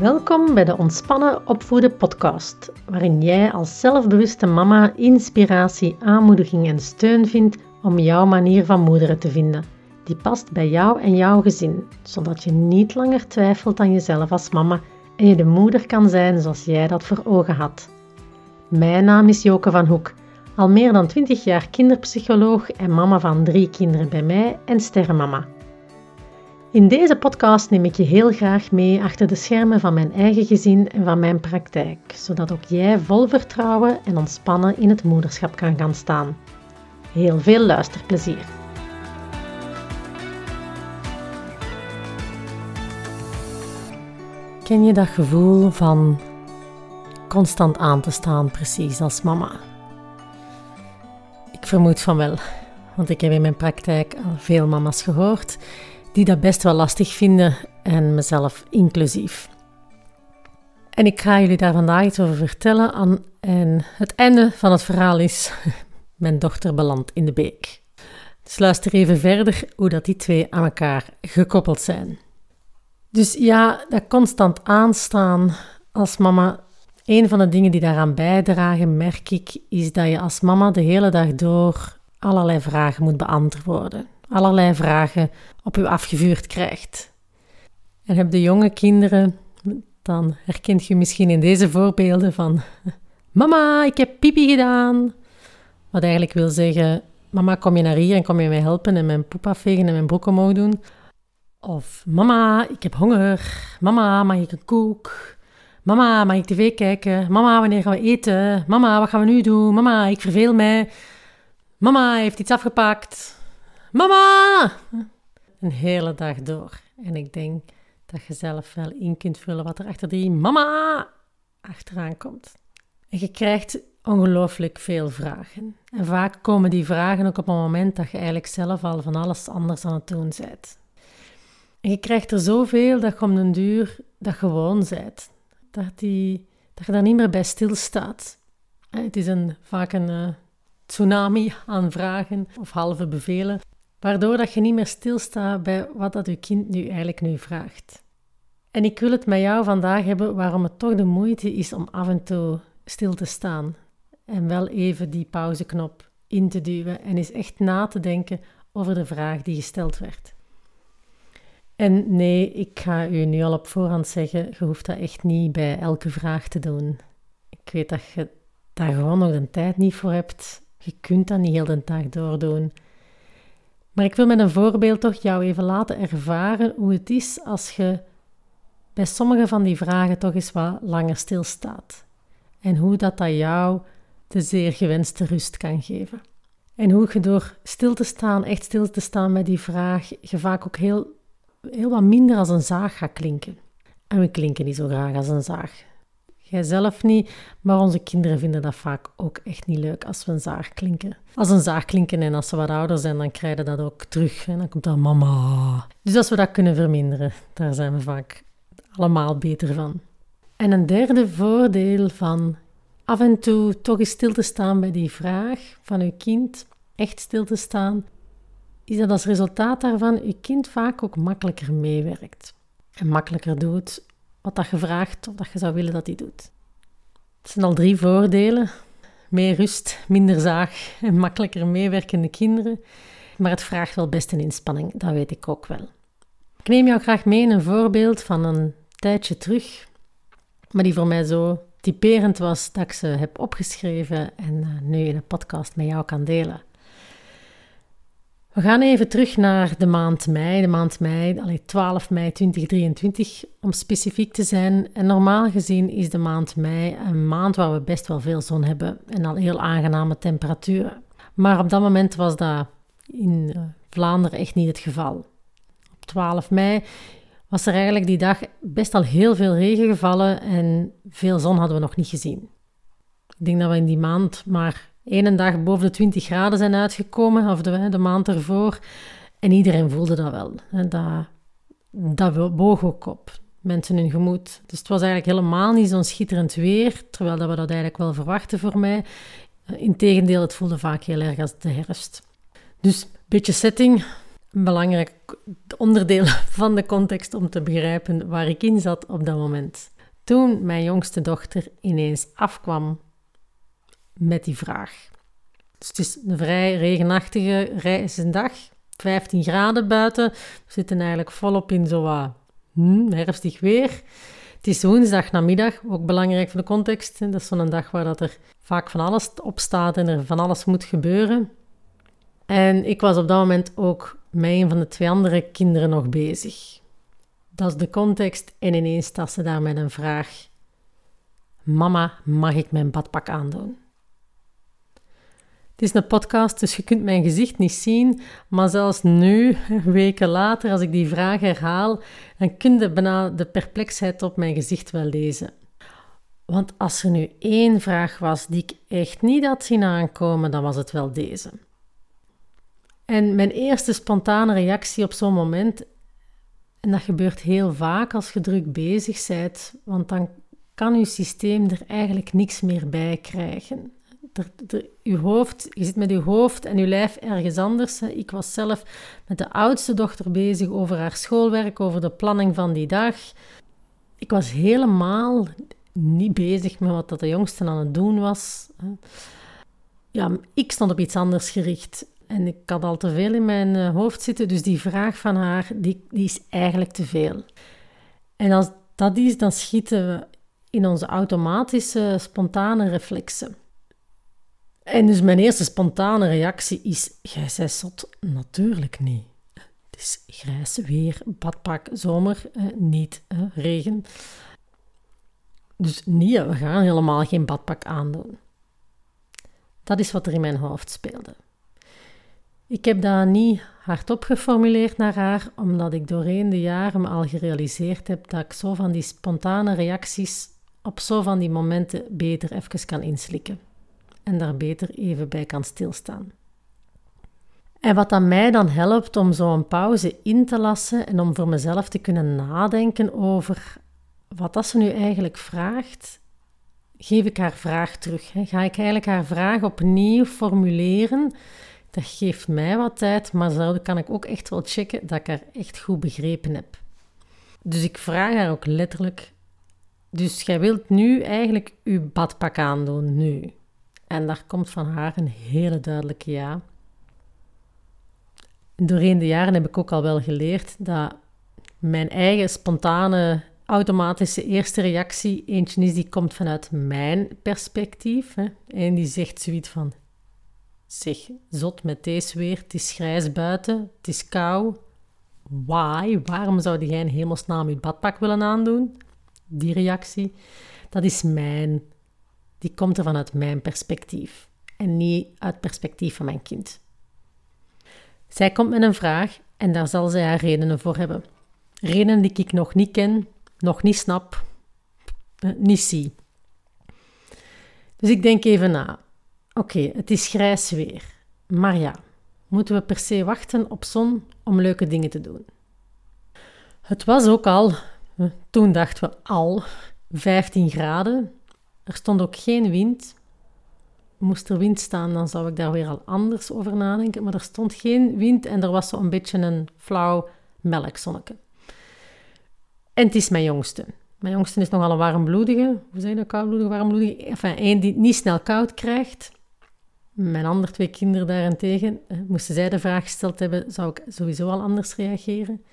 Welkom bij de Ontspannen Opvoeden podcast, waarin jij als zelfbewuste mama inspiratie, aanmoediging en steun vindt om jouw manier van moederen te vinden, die past bij jou en jouw gezin, zodat je niet langer twijfelt aan jezelf als mama en je de moeder kan zijn zoals jij dat voor ogen had. Mijn naam is Joke van Hoek, al meer dan 20 jaar kinderpsycholoog en mama van drie kinderen bij mij en sterrenmama. In deze podcast neem ik je heel graag mee achter de schermen van mijn eigen gezin en van mijn praktijk, zodat ook jij vol vertrouwen en ontspannen in het moederschap kan gaan staan. Heel veel luisterplezier! Ken je dat gevoel van constant aan te staan, precies als mama? Ik vermoed van wel, want ik heb in mijn praktijk al veel mama's gehoord die dat best wel lastig vinden en mezelf inclusief. En ik ga jullie daar vandaag iets over vertellen. en het einde van het verhaal is: mijn dochter belandt in de beek. Dus luister even verder hoe dat die twee aan elkaar gekoppeld zijn. Dus ja, dat constant aanstaan als mama. Een van de dingen die daaraan bijdragen, merk ik, is dat je als mama de hele dag door allerlei vragen moet beantwoorden allerlei vragen op u afgevuurd krijgt. En heb de jonge kinderen, dan herkent je misschien in deze voorbeelden van Mama, ik heb pipi gedaan. Wat eigenlijk wil zeggen, mama kom je naar hier en kom je mij helpen en mijn poep afvegen en mijn broek omhoog doen. Of mama, ik heb honger. Mama, mag ik een koek? Mama, mag ik tv kijken? Mama, wanneer gaan we eten? Mama, wat gaan we nu doen? Mama, ik verveel mij. Mama heeft iets afgepakt. Mama! Een hele dag door. En ik denk dat je zelf wel in kunt vullen wat er achter die mama achteraan komt. En je krijgt ongelooflijk veel vragen. En vaak komen die vragen ook op een moment dat je eigenlijk zelf al van alles anders aan het doen bent. En je krijgt er zoveel dat je om den duur dat gewoon bent. Dat, die, dat je daar niet meer bij stilstaat. Het is een, vaak een uh, tsunami aan vragen of halve bevelen waardoor dat je niet meer stilstaat bij wat dat je kind nu eigenlijk nu vraagt. En ik wil het met jou vandaag hebben waarom het toch de moeite is om af en toe stil te staan en wel even die pauzeknop in te duwen en eens echt na te denken over de vraag die gesteld werd. En nee, ik ga u nu al op voorhand zeggen, je hoeft dat echt niet bij elke vraag te doen. Ik weet dat je daar gewoon nog de tijd niet voor hebt. Je kunt dat niet heel de dag doordoen. Maar ik wil met een voorbeeld toch jou even laten ervaren hoe het is als je bij sommige van die vragen toch eens wat langer stilstaat. En hoe dat, dat jou de zeer gewenste rust kan geven. En hoe je door stil te staan, echt stil te staan bij die vraag, je vaak ook heel, heel wat minder als een zaag gaat klinken. En we klinken niet zo graag als een zaag. Jij zelf niet, maar onze kinderen vinden dat vaak ook echt niet leuk als we een zaag klinken. Als een zaag klinken en als ze wat ouder zijn, dan krijgen dat ook terug. En dan komt dat mama. Dus als we dat kunnen verminderen, daar zijn we vaak allemaal beter van. En een derde voordeel van af en toe toch eens stil te staan bij die vraag van uw kind, echt stil te staan, is dat als resultaat daarvan uw kind vaak ook makkelijker meewerkt. En makkelijker doet wat dat je vraagt of dat je zou willen dat hij doet. Het zijn al drie voordelen. Meer rust, minder zaag en makkelijker meewerkende kinderen. Maar het vraagt wel best een inspanning, dat weet ik ook wel. Ik neem jou graag mee in een voorbeeld van een tijdje terug, maar die voor mij zo typerend was dat ik ze heb opgeschreven en eh, nu in een podcast met jou kan delen. We gaan even terug naar de maand mei. De maand mei, allee, 12 mei 2023 om specifiek te zijn. En normaal gezien is de maand mei een maand waar we best wel veel zon hebben en al heel aangename temperaturen. Maar op dat moment was dat in eh, Vlaanderen echt niet het geval. Op 12 mei was er eigenlijk die dag best al heel veel regen gevallen en veel zon hadden we nog niet gezien. Ik denk dat we in die maand maar Eén dag boven de 20 graden zijn uitgekomen, of de, de maand ervoor. En iedereen voelde dat wel. Dat, dat boog ook op, mensen hun gemoed. Dus het was eigenlijk helemaal niet zo'n schitterend weer, terwijl dat we dat eigenlijk wel verwachten voor mij. Integendeel, het voelde vaak heel erg als de herfst. Dus een beetje setting. een belangrijk onderdeel van de context om te begrijpen waar ik in zat op dat moment. Toen mijn jongste dochter ineens afkwam met die vraag. Dus het is een vrij regenachtige dag, 15 graden buiten. We zitten eigenlijk volop in zo wat hmm, herfstig weer. Het is woensdag namiddag, ook belangrijk voor de context. Dat is zo'n dag waar dat er vaak van alles op staat en er van alles moet gebeuren. En ik was op dat moment ook met een van de twee andere kinderen nog bezig. Dat is de context en ineens staat ze daar met een vraag. Mama, mag ik mijn badpak aandoen? Het is een podcast, dus je kunt mijn gezicht niet zien. Maar zelfs nu, weken later, als ik die vraag herhaal, dan kun je bijna de perplexheid op mijn gezicht wel lezen. Want als er nu één vraag was die ik echt niet had zien aankomen, dan was het wel deze. En mijn eerste spontane reactie op zo'n moment, en dat gebeurt heel vaak als je druk bezig bent, want dan kan je systeem er eigenlijk niks meer bij krijgen. Uw hoofd, je zit met je hoofd en je lijf ergens anders. Ik was zelf met de oudste dochter bezig over haar schoolwerk, over de planning van die dag. Ik was helemaal niet bezig met wat dat de jongste aan het doen was. Ja, ik stond op iets anders gericht. En ik had al te veel in mijn eh, hoofd zitten, dus die vraag van haar, die, die is eigenlijk te veel. En als dat is, dan schieten we in onze automatische, spontane reflexen. En dus mijn eerste spontane reactie is, jij zei zot, natuurlijk niet. Het is grijs weer, badpak, zomer, eh, niet regen. Dus niet, we gaan helemaal geen badpak aandoen. Dat is wat er in mijn hoofd speelde. Ik heb dat niet hardop geformuleerd naar haar, omdat ik doorheen de jaren me al gerealiseerd heb dat ik zo van die spontane reacties op zo van die momenten beter even kan inslikken en daar beter even bij kan stilstaan. En wat aan mij dan helpt om zo'n pauze in te lassen en om voor mezelf te kunnen nadenken over wat dat ze nu eigenlijk vraagt, geef ik haar vraag terug. Ga ik eigenlijk haar vraag opnieuw formuleren dat geeft mij wat tijd, maar zo kan ik ook echt wel checken dat ik haar echt goed begrepen heb. Dus ik vraag haar ook letterlijk. Dus jij wilt nu eigenlijk je badpak aandoen, nu. En daar komt van haar een hele duidelijke ja. Doorheen de jaren heb ik ook al wel geleerd dat mijn eigen spontane, automatische eerste reactie eentje is die komt vanuit mijn perspectief. Hè. En die zegt zoiets van, Zeg, zot met deze weer, het is grijs buiten, het is kou. Why? Waarom zou jij in hemelsnaam je badpak willen aandoen? Die reactie, dat is mijn. Die komt er vanuit mijn perspectief en niet uit het perspectief van mijn kind. Zij komt met een vraag en daar zal zij haar redenen voor hebben. Redenen die ik nog niet ken, nog niet snap, eh, niet zie. Dus ik denk even na. Oké, het is grijs weer. Maar ja, moeten we per se wachten op zon om leuke dingen te doen? Het was ook al, toen dachten we al, 15 graden. Er stond ook geen wind. Moest er wind staan, dan zou ik daar weer al anders over nadenken. Maar er stond geen wind en er was zo'n beetje een flauw melkzonnetje. En het is mijn jongste. Mijn jongste is nogal een warmbloedige. Hoe zeg je dat? Koudbloedige, warmbloedige. Enfin, één die niet snel koud krijgt. Mijn andere twee kinderen daarentegen, moesten zij de vraag gesteld hebben, zou ik sowieso al anders reageren.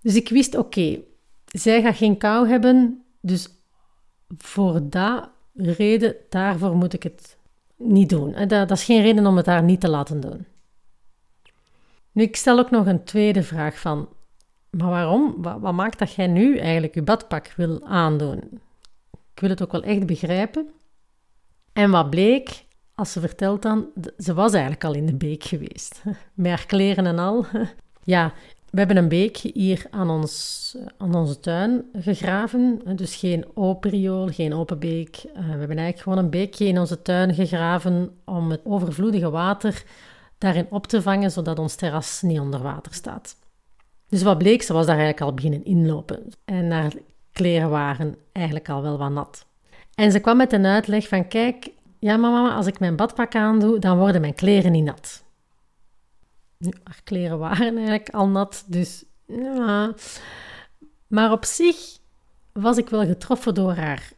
Dus ik wist, oké, zij gaat geen kou hebben, dus voor dat reden, daarvoor moet ik het niet doen. Dat, dat is geen reden om het daar niet te laten doen. Nu, ik stel ook nog een tweede vraag van, maar waarom? Wat, wat maakt dat jij nu eigenlijk je badpak wil aandoen? Ik wil het ook wel echt begrijpen. En wat bleek? als ze vertelt dan, ze was eigenlijk al in de beek geweest. Met haar kleren en al. Ja, we hebben een beek hier aan, ons, aan onze tuin gegraven. Dus geen open riool, geen open beek. Eh, we hebben eigenlijk gewoon een beekje in onze tuin gegraven om het overvloedige water daarin op te vangen, zodat ons terras niet onder water staat. Dus wat bleek, ze was daar eigenlijk al beginnen inlopen. En haar kleren waren eigenlijk al wel wat nat. En ze kwam met een uitleg van, kijk, ja, mama, als ik mijn badpak aandoe, dan worden mijn kleren niet nat. Haar kleren waren eigenlijk al nat, dus ja. Maar op zich was ik wel getroffen door haar,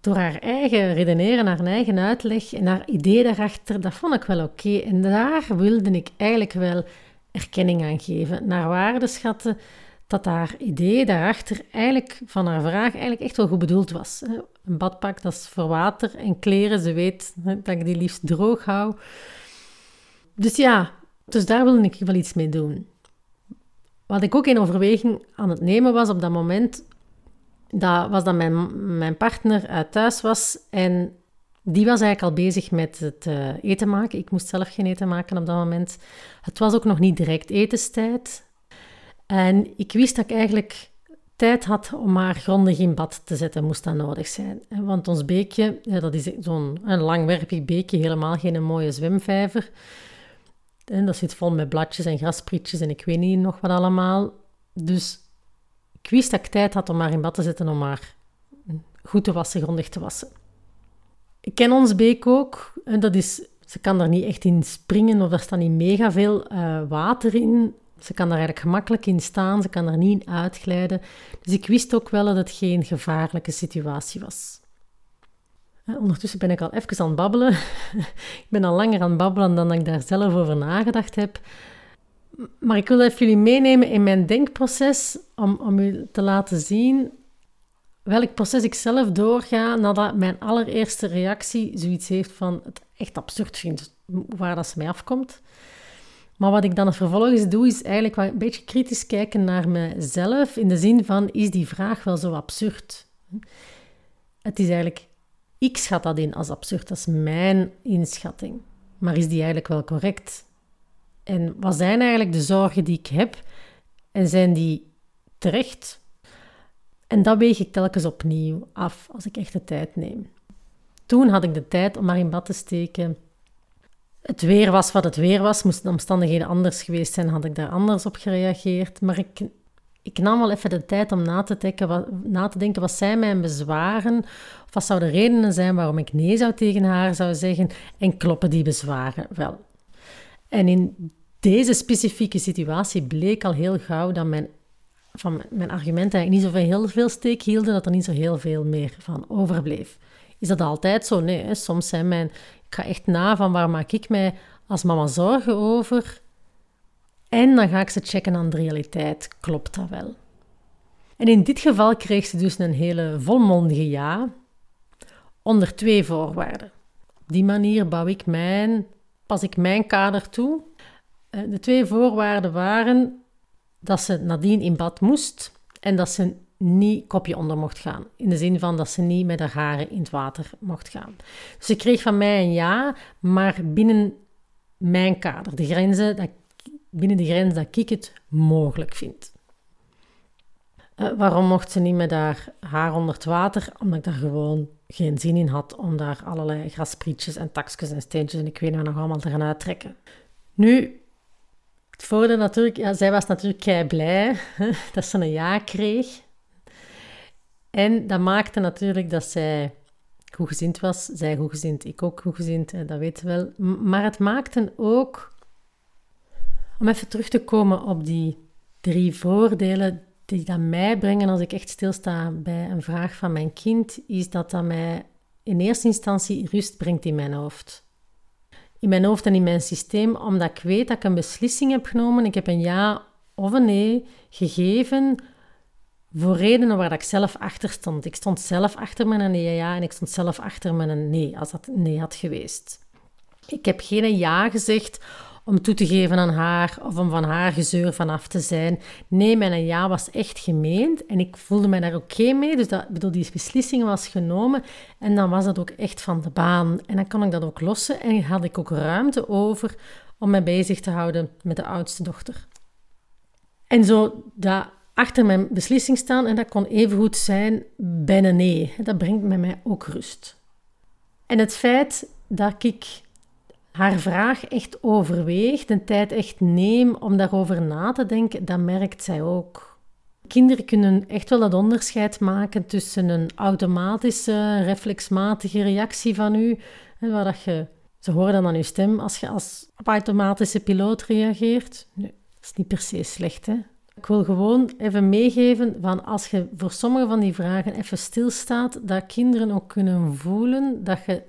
door haar eigen redeneren, haar eigen uitleg en haar idee daarachter. Dat vond ik wel oké. En daar wilde ik eigenlijk wel erkenning aan geven. Naar waarde schatten dat haar idee daarachter eigenlijk van haar vraag eigenlijk echt wel goed bedoeld was. Een badpak, dat is voor water en kleren. Ze weet dat ik die liefst droog hou. Dus ja, dus daar wilde ik wel iets mee doen. Wat ik ook in overweging aan het nemen was op dat moment, dat was dat mijn, mijn partner uit thuis was en die was eigenlijk al bezig met het uh, eten maken. Ik moest zelf geen eten maken op dat moment. Het was ook nog niet direct etenstijd. En ik wist dat ik eigenlijk tijd had om haar grondig in bad te zetten, moest dat nodig zijn. Want ons beekje, dat is zo'n langwerpig beekje, helemaal geen mooie zwemvijver. En dat zit vol met bladjes en grasprietjes en ik weet niet nog wat allemaal. Dus ik wist dat ik tijd had om haar in bad te zetten om haar goed te wassen, grondig te wassen. Ik ken ons beek ook. En dat is, ze kan daar niet echt in springen of er staat niet mega veel uh, water in. Ze kan daar eigenlijk gemakkelijk in staan, ze kan er niet in uitglijden. Dus ik wist ook wel dat het geen gevaarlijke situatie was. Ondertussen ben ik al even aan het babbelen. ik ben al langer aan het babbelen dan ik daar zelf over nagedacht heb. Maar ik wil even jullie meenemen in mijn denkproces om, om u te laten zien welk proces ik zelf doorga nadat mijn allereerste reactie zoiets heeft van het echt absurd vindt waar dat ze mij afkomt. Maar wat ik dan vervolgens doe, is eigenlijk een beetje kritisch kijken naar mezelf, in de zin van, is die vraag wel zo absurd? Het is eigenlijk, ik schat dat in als absurd, dat is mijn inschatting. Maar is die eigenlijk wel correct? En wat zijn eigenlijk de zorgen die ik heb? En zijn die terecht? En dat weeg ik telkens opnieuw af als ik echt de tijd neem. Toen had ik de tijd om maar in bad te steken het weer was wat het weer was. Moesten de omstandigheden anders geweest zijn, had ik daar anders op gereageerd. Maar ik, ik nam wel even de tijd om na te, denken, wat, na te denken, wat zijn mijn bezwaren? Of wat zouden de redenen zijn waarom ik nee zou tegen haar zou zeggen? En kloppen die bezwaren wel? En in deze specifieke situatie bleek al heel gauw dat mijn, van mijn argumenten eigenlijk niet zo heel veel steek hielden, dat er niet zo heel veel meer van overbleef. Is dat altijd zo? Nee, hè? soms zijn mijn ik ga echt na van waar maak ik mij als mama zorgen over. En dan ga ik ze checken aan de realiteit. Klopt dat wel? En in dit geval kreeg ze dus een hele volmondige ja, onder twee voorwaarden. Op die manier bouw ik mijn, pas ik mijn kader toe. Eh, de twee voorwaarden waren dat ze nadien in bad moest en dat ze niet kopje onder mocht gaan. In de zin van dat ze niet met haar haren in het water mocht gaan. Dus ze kreeg van mij een ja, maar binnen mijn kader. De grenzen dat, binnen de grens dat ik het mogelijk vind. Uh, waarom mocht ze niet met haar haar onder het water? Omdat ik daar gewoon geen zin in had om daar allerlei grasprietjes en takjes en steentjes en ik weet nog allemaal te gaan uittrekken. Nu, het voordeel natuurlijk, ja, zij was natuurlijk kei blij dat ze een ja kreeg. En dat maakte natuurlijk dat zij goedgezind was. Zij goedgezind, ik ook goedgezind, dat weten we wel. Maar het maakte ook, om even terug te komen op die drie voordelen die dat mij brengen als ik echt stilsta bij een vraag van mijn kind, is dat dat mij in eerste instantie rust brengt in mijn hoofd. In mijn hoofd en in mijn systeem, omdat ik weet dat ik een beslissing heb genomen. Ik heb een ja of een nee gegeven voor redenen waar ik zelf achter stond. Ik stond zelf achter mijn nee ja en ik stond zelf achter mijn nee als dat nee had geweest. Ik heb geen ja gezegd om toe te geven aan haar of om van haar gezeur vanaf te zijn. Nee, mijn ja was echt gemeend en ik voelde me daar oké mee. Dus dat, bedoel, die beslissing was genomen en dan was dat ook echt van de baan. En dan kon ik dat ook lossen en had ik ook ruimte over om mij bezig te houden met de oudste dochter. En zo dat achter mijn beslissing staan en dat kon evengoed zijn bij nee. Dat brengt met mij ook rust. En het feit dat ik haar vraag echt overweeg, de tijd echt neem om daarover na te denken, dat merkt zij ook. Kinderen kunnen echt wel dat onderscheid maken tussen een automatische, reflexmatige reactie van u, waar dat je Ze horen dan aan je stem als je als op automatische piloot reageert. Dat is niet per se slecht, hè. Ik wil gewoon even meegeven van als je voor sommige van die vragen even stilstaat, dat kinderen ook kunnen voelen dat je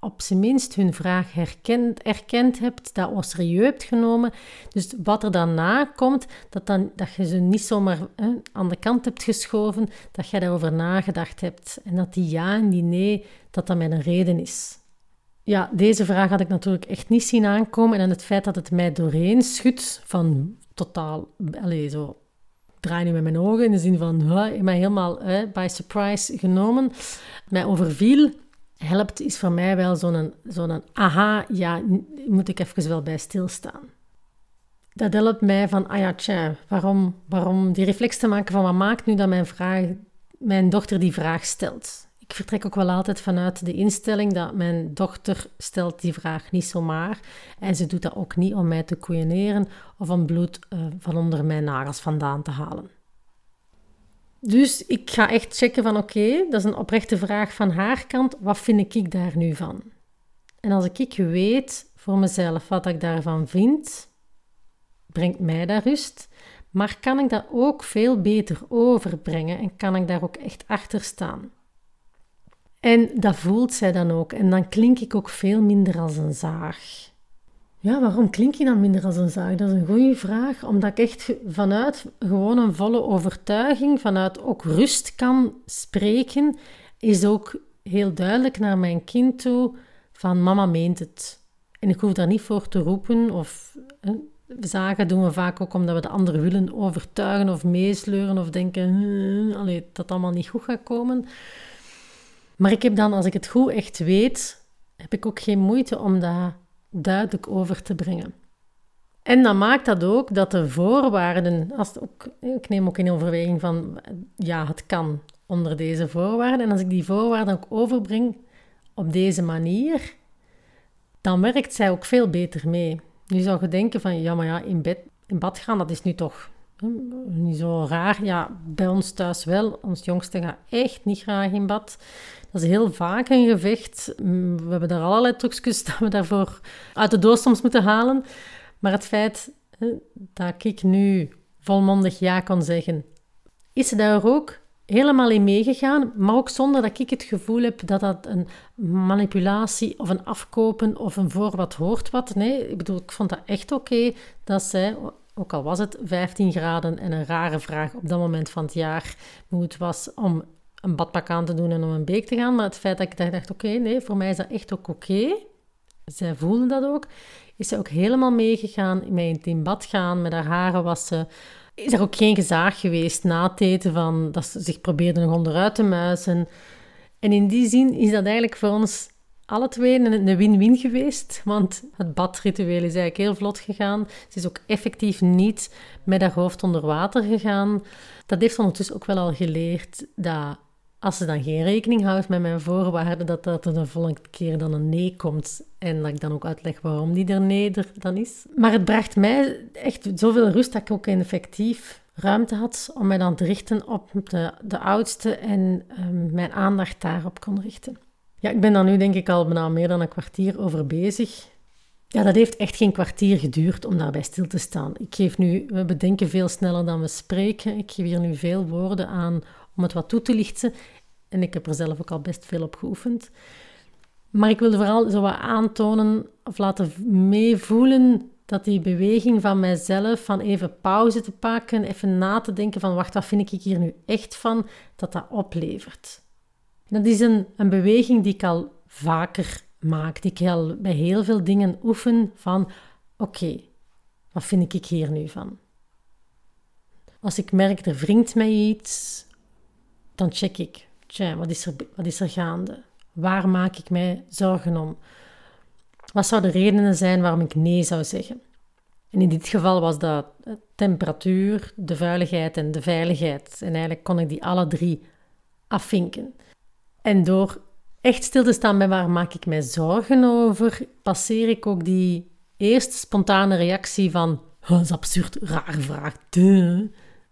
op zijn minst hun vraag herkend, erkend hebt, dat au serieus hebt genomen. Dus wat er daarna komt, dat, dan, dat je ze niet zomaar hè, aan de kant hebt geschoven, dat je daarover nagedacht hebt. En dat die ja en die nee, dat dat met een reden is. Ja, deze vraag had ik natuurlijk echt niet zien aankomen. En het feit dat het mij doorheen schudt van totaal, allez, zo draai nu met mijn ogen in de zin van, huh, mij helemaal by surprise genomen, mij overviel helpt, is voor mij wel zo'n zo'n aha, ja, moet ik even wel bij stilstaan. Dat helpt mij van, ah ja, waarom, waarom die reflex te maken van wat maakt nu dat mijn, vraag, mijn dochter die vraag stelt. Ik vertrek ook wel altijd vanuit de instelling dat mijn dochter stelt die vraag niet zomaar. En ze doet dat ook niet om mij te koeieneren of om bloed uh, van onder mijn nagels vandaan te halen. Dus ik ga echt checken van oké, dat is een oprechte vraag van haar kant. Wat vind ik daar nu van? En als ik weet voor mezelf wat ik daarvan vind, brengt mij daar rust. Maar kan ik dat ook veel beter overbrengen en kan ik daar ook echt achter staan? En dat voelt zij dan ook. En dan klink ik ook veel minder als een zaag. Ja, waarom klink je dan minder als een zaag? Dat is een goede vraag, omdat ik echt vanuit gewoon een volle overtuiging, vanuit ook rust kan spreken, is ook heel duidelijk naar mijn kind toe van mama meent het. En ik hoef daar niet voor te roepen of zagen doen we vaak ook omdat we de ander willen overtuigen of meesleuren of denken hm, allee, dat het allemaal niet goed gaat komen. Maar ik heb dan, als ik het goed echt weet, heb ik ook geen moeite om dat duidelijk over te brengen. En dan maakt dat ook dat de voorwaarden, als ook, ik neem ook in overweging van ja, het kan onder deze voorwaarden. En als ik die voorwaarden ook overbreng op deze manier, dan werkt zij ook veel beter mee. Nu zou je denken van ja, maar ja, in, bed, in bad gaan, dat is nu toch niet zo raar. Ja, bij ons thuis wel. Ons jongste gaat echt niet graag in bad. Dat is heel vaak een gevecht. Mm, we hebben daar allerlei trucjes dat we daarvoor uit de doos soms moeten halen. Maar het feit dat ik nu volmondig ja kon zeggen, is ze daar ook helemaal in meegegaan, maar ook zonder dat ik het gevoel heb dat dat een manipulatie of een afkopen of een voor wat hoort wat. Nee, ik bedoel, ik vond dat echt oké dat zij, ook al was het 15 graden en een rare vraag op dat moment van het jaar, hoe het was om een badpak aan te doen en om een beek te gaan. Maar het feit dat ik dacht, oké, nee, voor mij is dat echt ook oké. Zij voelde dat ook. Is ze ook helemaal meegegaan, in bad gaan, met haar haren wassen. Is er ook geen gezaag geweest na het eten van dat ze zich probeerde nog onderuit te muizen. En in die zin is dat eigenlijk voor ons alle twee een win-win geweest, want het badritueel is eigenlijk heel vlot gegaan. Ze is ook effectief niet met haar hoofd onder water gegaan. Dat heeft ondertussen ook wel al geleerd dat als ze dan geen rekening houdt met mijn voorwaarden, dat dat er de volgende keer dan een nee komt. En dat ik dan ook uitleg waarom die er nee dan is. Maar het bracht mij echt zoveel rust dat ik ook effectief ruimte had om mij dan te richten op de, de oudste en um, mijn aandacht daarop kon richten. Ja, ik ben daar nu denk ik al bijna meer dan een kwartier over bezig. Ja, dat heeft echt geen kwartier geduurd om daarbij stil te staan. Ik geef nu, we bedenken veel sneller dan we spreken. Ik geef hier nu veel woorden aan om het wat toe te lichten. En ik heb er zelf ook al best veel op geoefend. Maar ik wilde vooral zo wat aantonen of laten meevoelen dat die beweging van mijzelf, van even pauze te pakken, even na te denken van wacht, wat vind ik hier nu echt van, dat dat oplevert. Dat is een, een beweging die ik al vaker maak, die ik al bij heel veel dingen oefen van oké, wat vind ik hier nu van? Als ik merk er wringt mij iets, dan check ik, wat is, er, wat is er gaande? Waar maak ik mij zorgen om? Wat zouden de redenen zijn waarom ik nee zou zeggen? En in dit geval was dat temperatuur, de vuiligheid en de veiligheid. En eigenlijk kon ik die alle drie afvinken. En door echt stil te staan bij waar maak ik mij zorgen over, passeer ik ook die eerste spontane reactie van dat is absurd, rare vraag.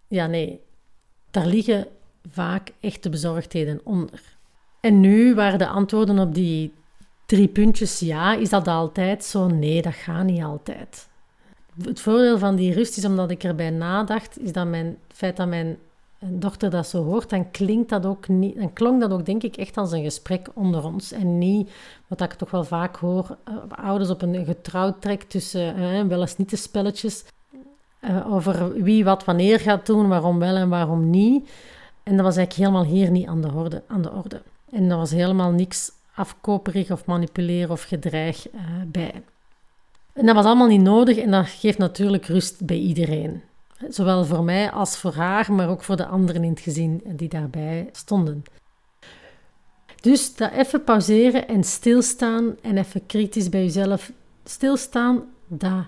Ja, nee. Daar liggen vaak echte bezorgdheden onder. En nu waren de antwoorden op die drie puntjes ja. Is dat altijd zo? Nee, dat gaat niet altijd. Het voordeel van die rust is, omdat ik erbij nadacht, is dat mijn, het feit dat mijn dochter dat zo hoort, dan klinkt dat ook niet, dan klonk dat ook denk ik echt als een gesprek onder ons. En niet, wat ik toch wel vaak hoor, uh, ouders op een getrouwd trek tussen, uh, wel eens niet de spelletjes, uh, over wie wat wanneer gaat doen, waarom wel en waarom niet. En dat was eigenlijk helemaal hier niet aan de orde. Aan de orde. En er was helemaal niks afkoperig of manipuleren of gedreig bij. En dat was allemaal niet nodig en dat geeft natuurlijk rust bij iedereen. Zowel voor mij als voor haar, maar ook voor de anderen in het gezin die daarbij stonden. Dus dat even pauzeren en stilstaan en even kritisch bij jezelf stilstaan, dat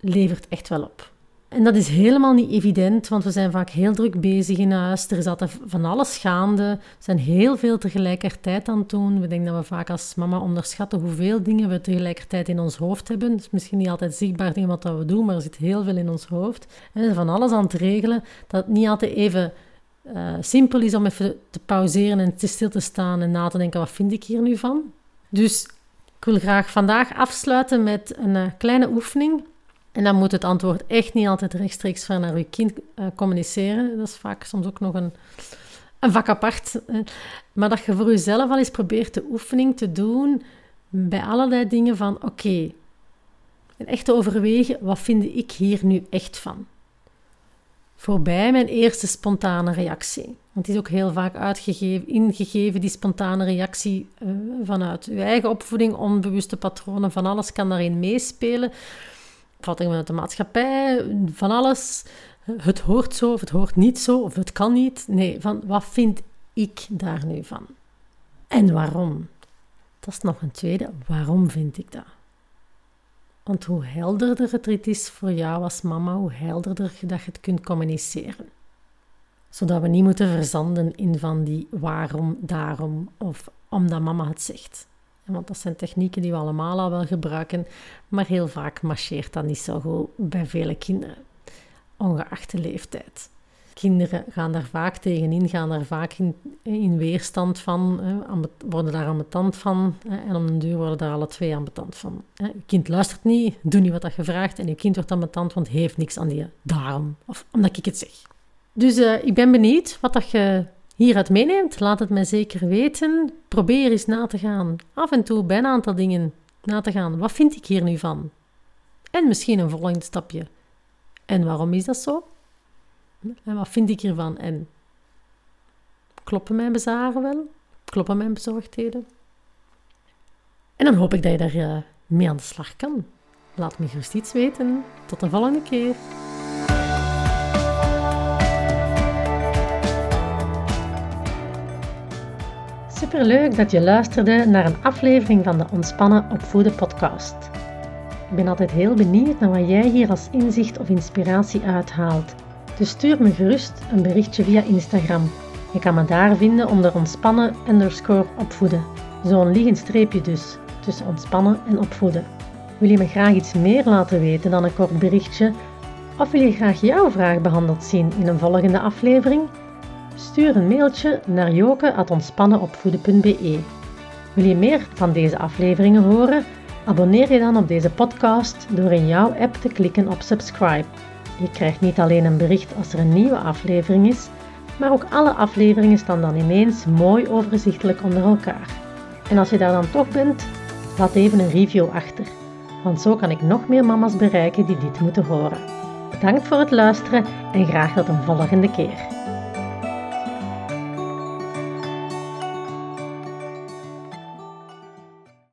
levert echt wel op. En dat is helemaal niet evident, want we zijn vaak heel druk bezig in huis. Er is altijd van alles gaande. We zijn heel veel tegelijkertijd aan het doen. We denken dat we vaak als mama onderschatten hoeveel dingen we tegelijkertijd in ons hoofd hebben. Het is misschien niet altijd zichtbaar dingen wat we doen, maar er zit heel veel in ons hoofd. En van alles aan het regelen, dat het niet altijd even uh, simpel is om even te pauzeren en te stil te staan en na te denken, wat vind ik hier nu van? Dus ik wil graag vandaag afsluiten met een uh, kleine oefening en dan moet het antwoord echt niet altijd rechtstreeks van naar uw kind uh, communiceren. Dat is vaak soms ook nog een, een vak apart. Maar dat je voor jezelf al eens probeert de oefening te doen bij allerlei dingen van oké. en echt te overwegen, wat vind ik hier nu echt van? Voorbij mijn eerste spontane reactie. Want die is ook heel vaak uitgegeven, ingegeven, die spontane reactie uh, vanuit uw eigen opvoeding, onbewuste patronen, van alles kan daarin meespelen opvattingen vanuit de maatschappij, van alles. Het hoort zo of het hoort niet zo of het kan niet. Nee, van wat vind ik daar nu van? En waarom? Dat is nog een tweede. Waarom vind ik dat? Want hoe helderder het is voor jou als mama, hoe helderder dat je het kunt communiceren. Zodat we niet moeten verzanden in van die waarom, daarom of omdat mama het zegt. Want dat zijn technieken die we allemaal al wel gebruiken, maar heel vaak marcheert dat niet zo goed bij vele kinderen, ongeacht de leeftijd. Kinderen gaan daar vaak tegenin, gaan daar vaak in, weerstand van, worden daar ambetant van en om een duur worden daar alle twee ambetant van. Je kind luistert niet, doe niet wat je vraagt en je kind wordt ambetant, want heeft niks aan die daarom, of omdat ik het zeg. Dus uh, ik ben benieuwd wat dat je hieruit meeneemt, laat het mij zeker weten. Probeer eens na te gaan. Af en toe bij een aantal dingen na te gaan. Wat vind ik hier nu van? En misschien een volgend stapje. En waarom is dat zo? En wat vind ik hiervan? En kloppen mijn bezaren wel? Kloppen mijn bezorgdheden? En dan hoop ik dat je daar eh, mee aan de slag kan. Laat me gerust iets weten. Tot de volgende keer. Superleuk dat je luisterde naar een aflevering van de Ontspannen Opvoeden podcast. Ik ben altijd heel benieuwd naar wat jij hier als inzicht of inspiratie uithaalt. Dus stuur me gerust een berichtje via Instagram. Je kan me daar vinden onder ontspannen underscore opvoeden. Zo'n liggend streepje dus, tussen ontspannen en opvoeden. Wil je me graag iets meer laten weten dan een kort berichtje? Of wil je graag jouw vraag behandeld zien in een volgende aflevering? Stuur een mailtje naar joke.ontspannenopvoeden.be. Wil je meer van deze afleveringen horen? Abonneer je dan op deze podcast door in jouw app te klikken op subscribe. Je krijgt niet alleen een bericht als er een nieuwe aflevering is, maar ook alle afleveringen staan dan ineens mooi overzichtelijk onder elkaar. En als je daar dan toch bent, laat even een review achter, want zo kan ik nog meer mama's bereiken die dit moeten horen. Bedankt voor het luisteren en graag tot een volgende keer.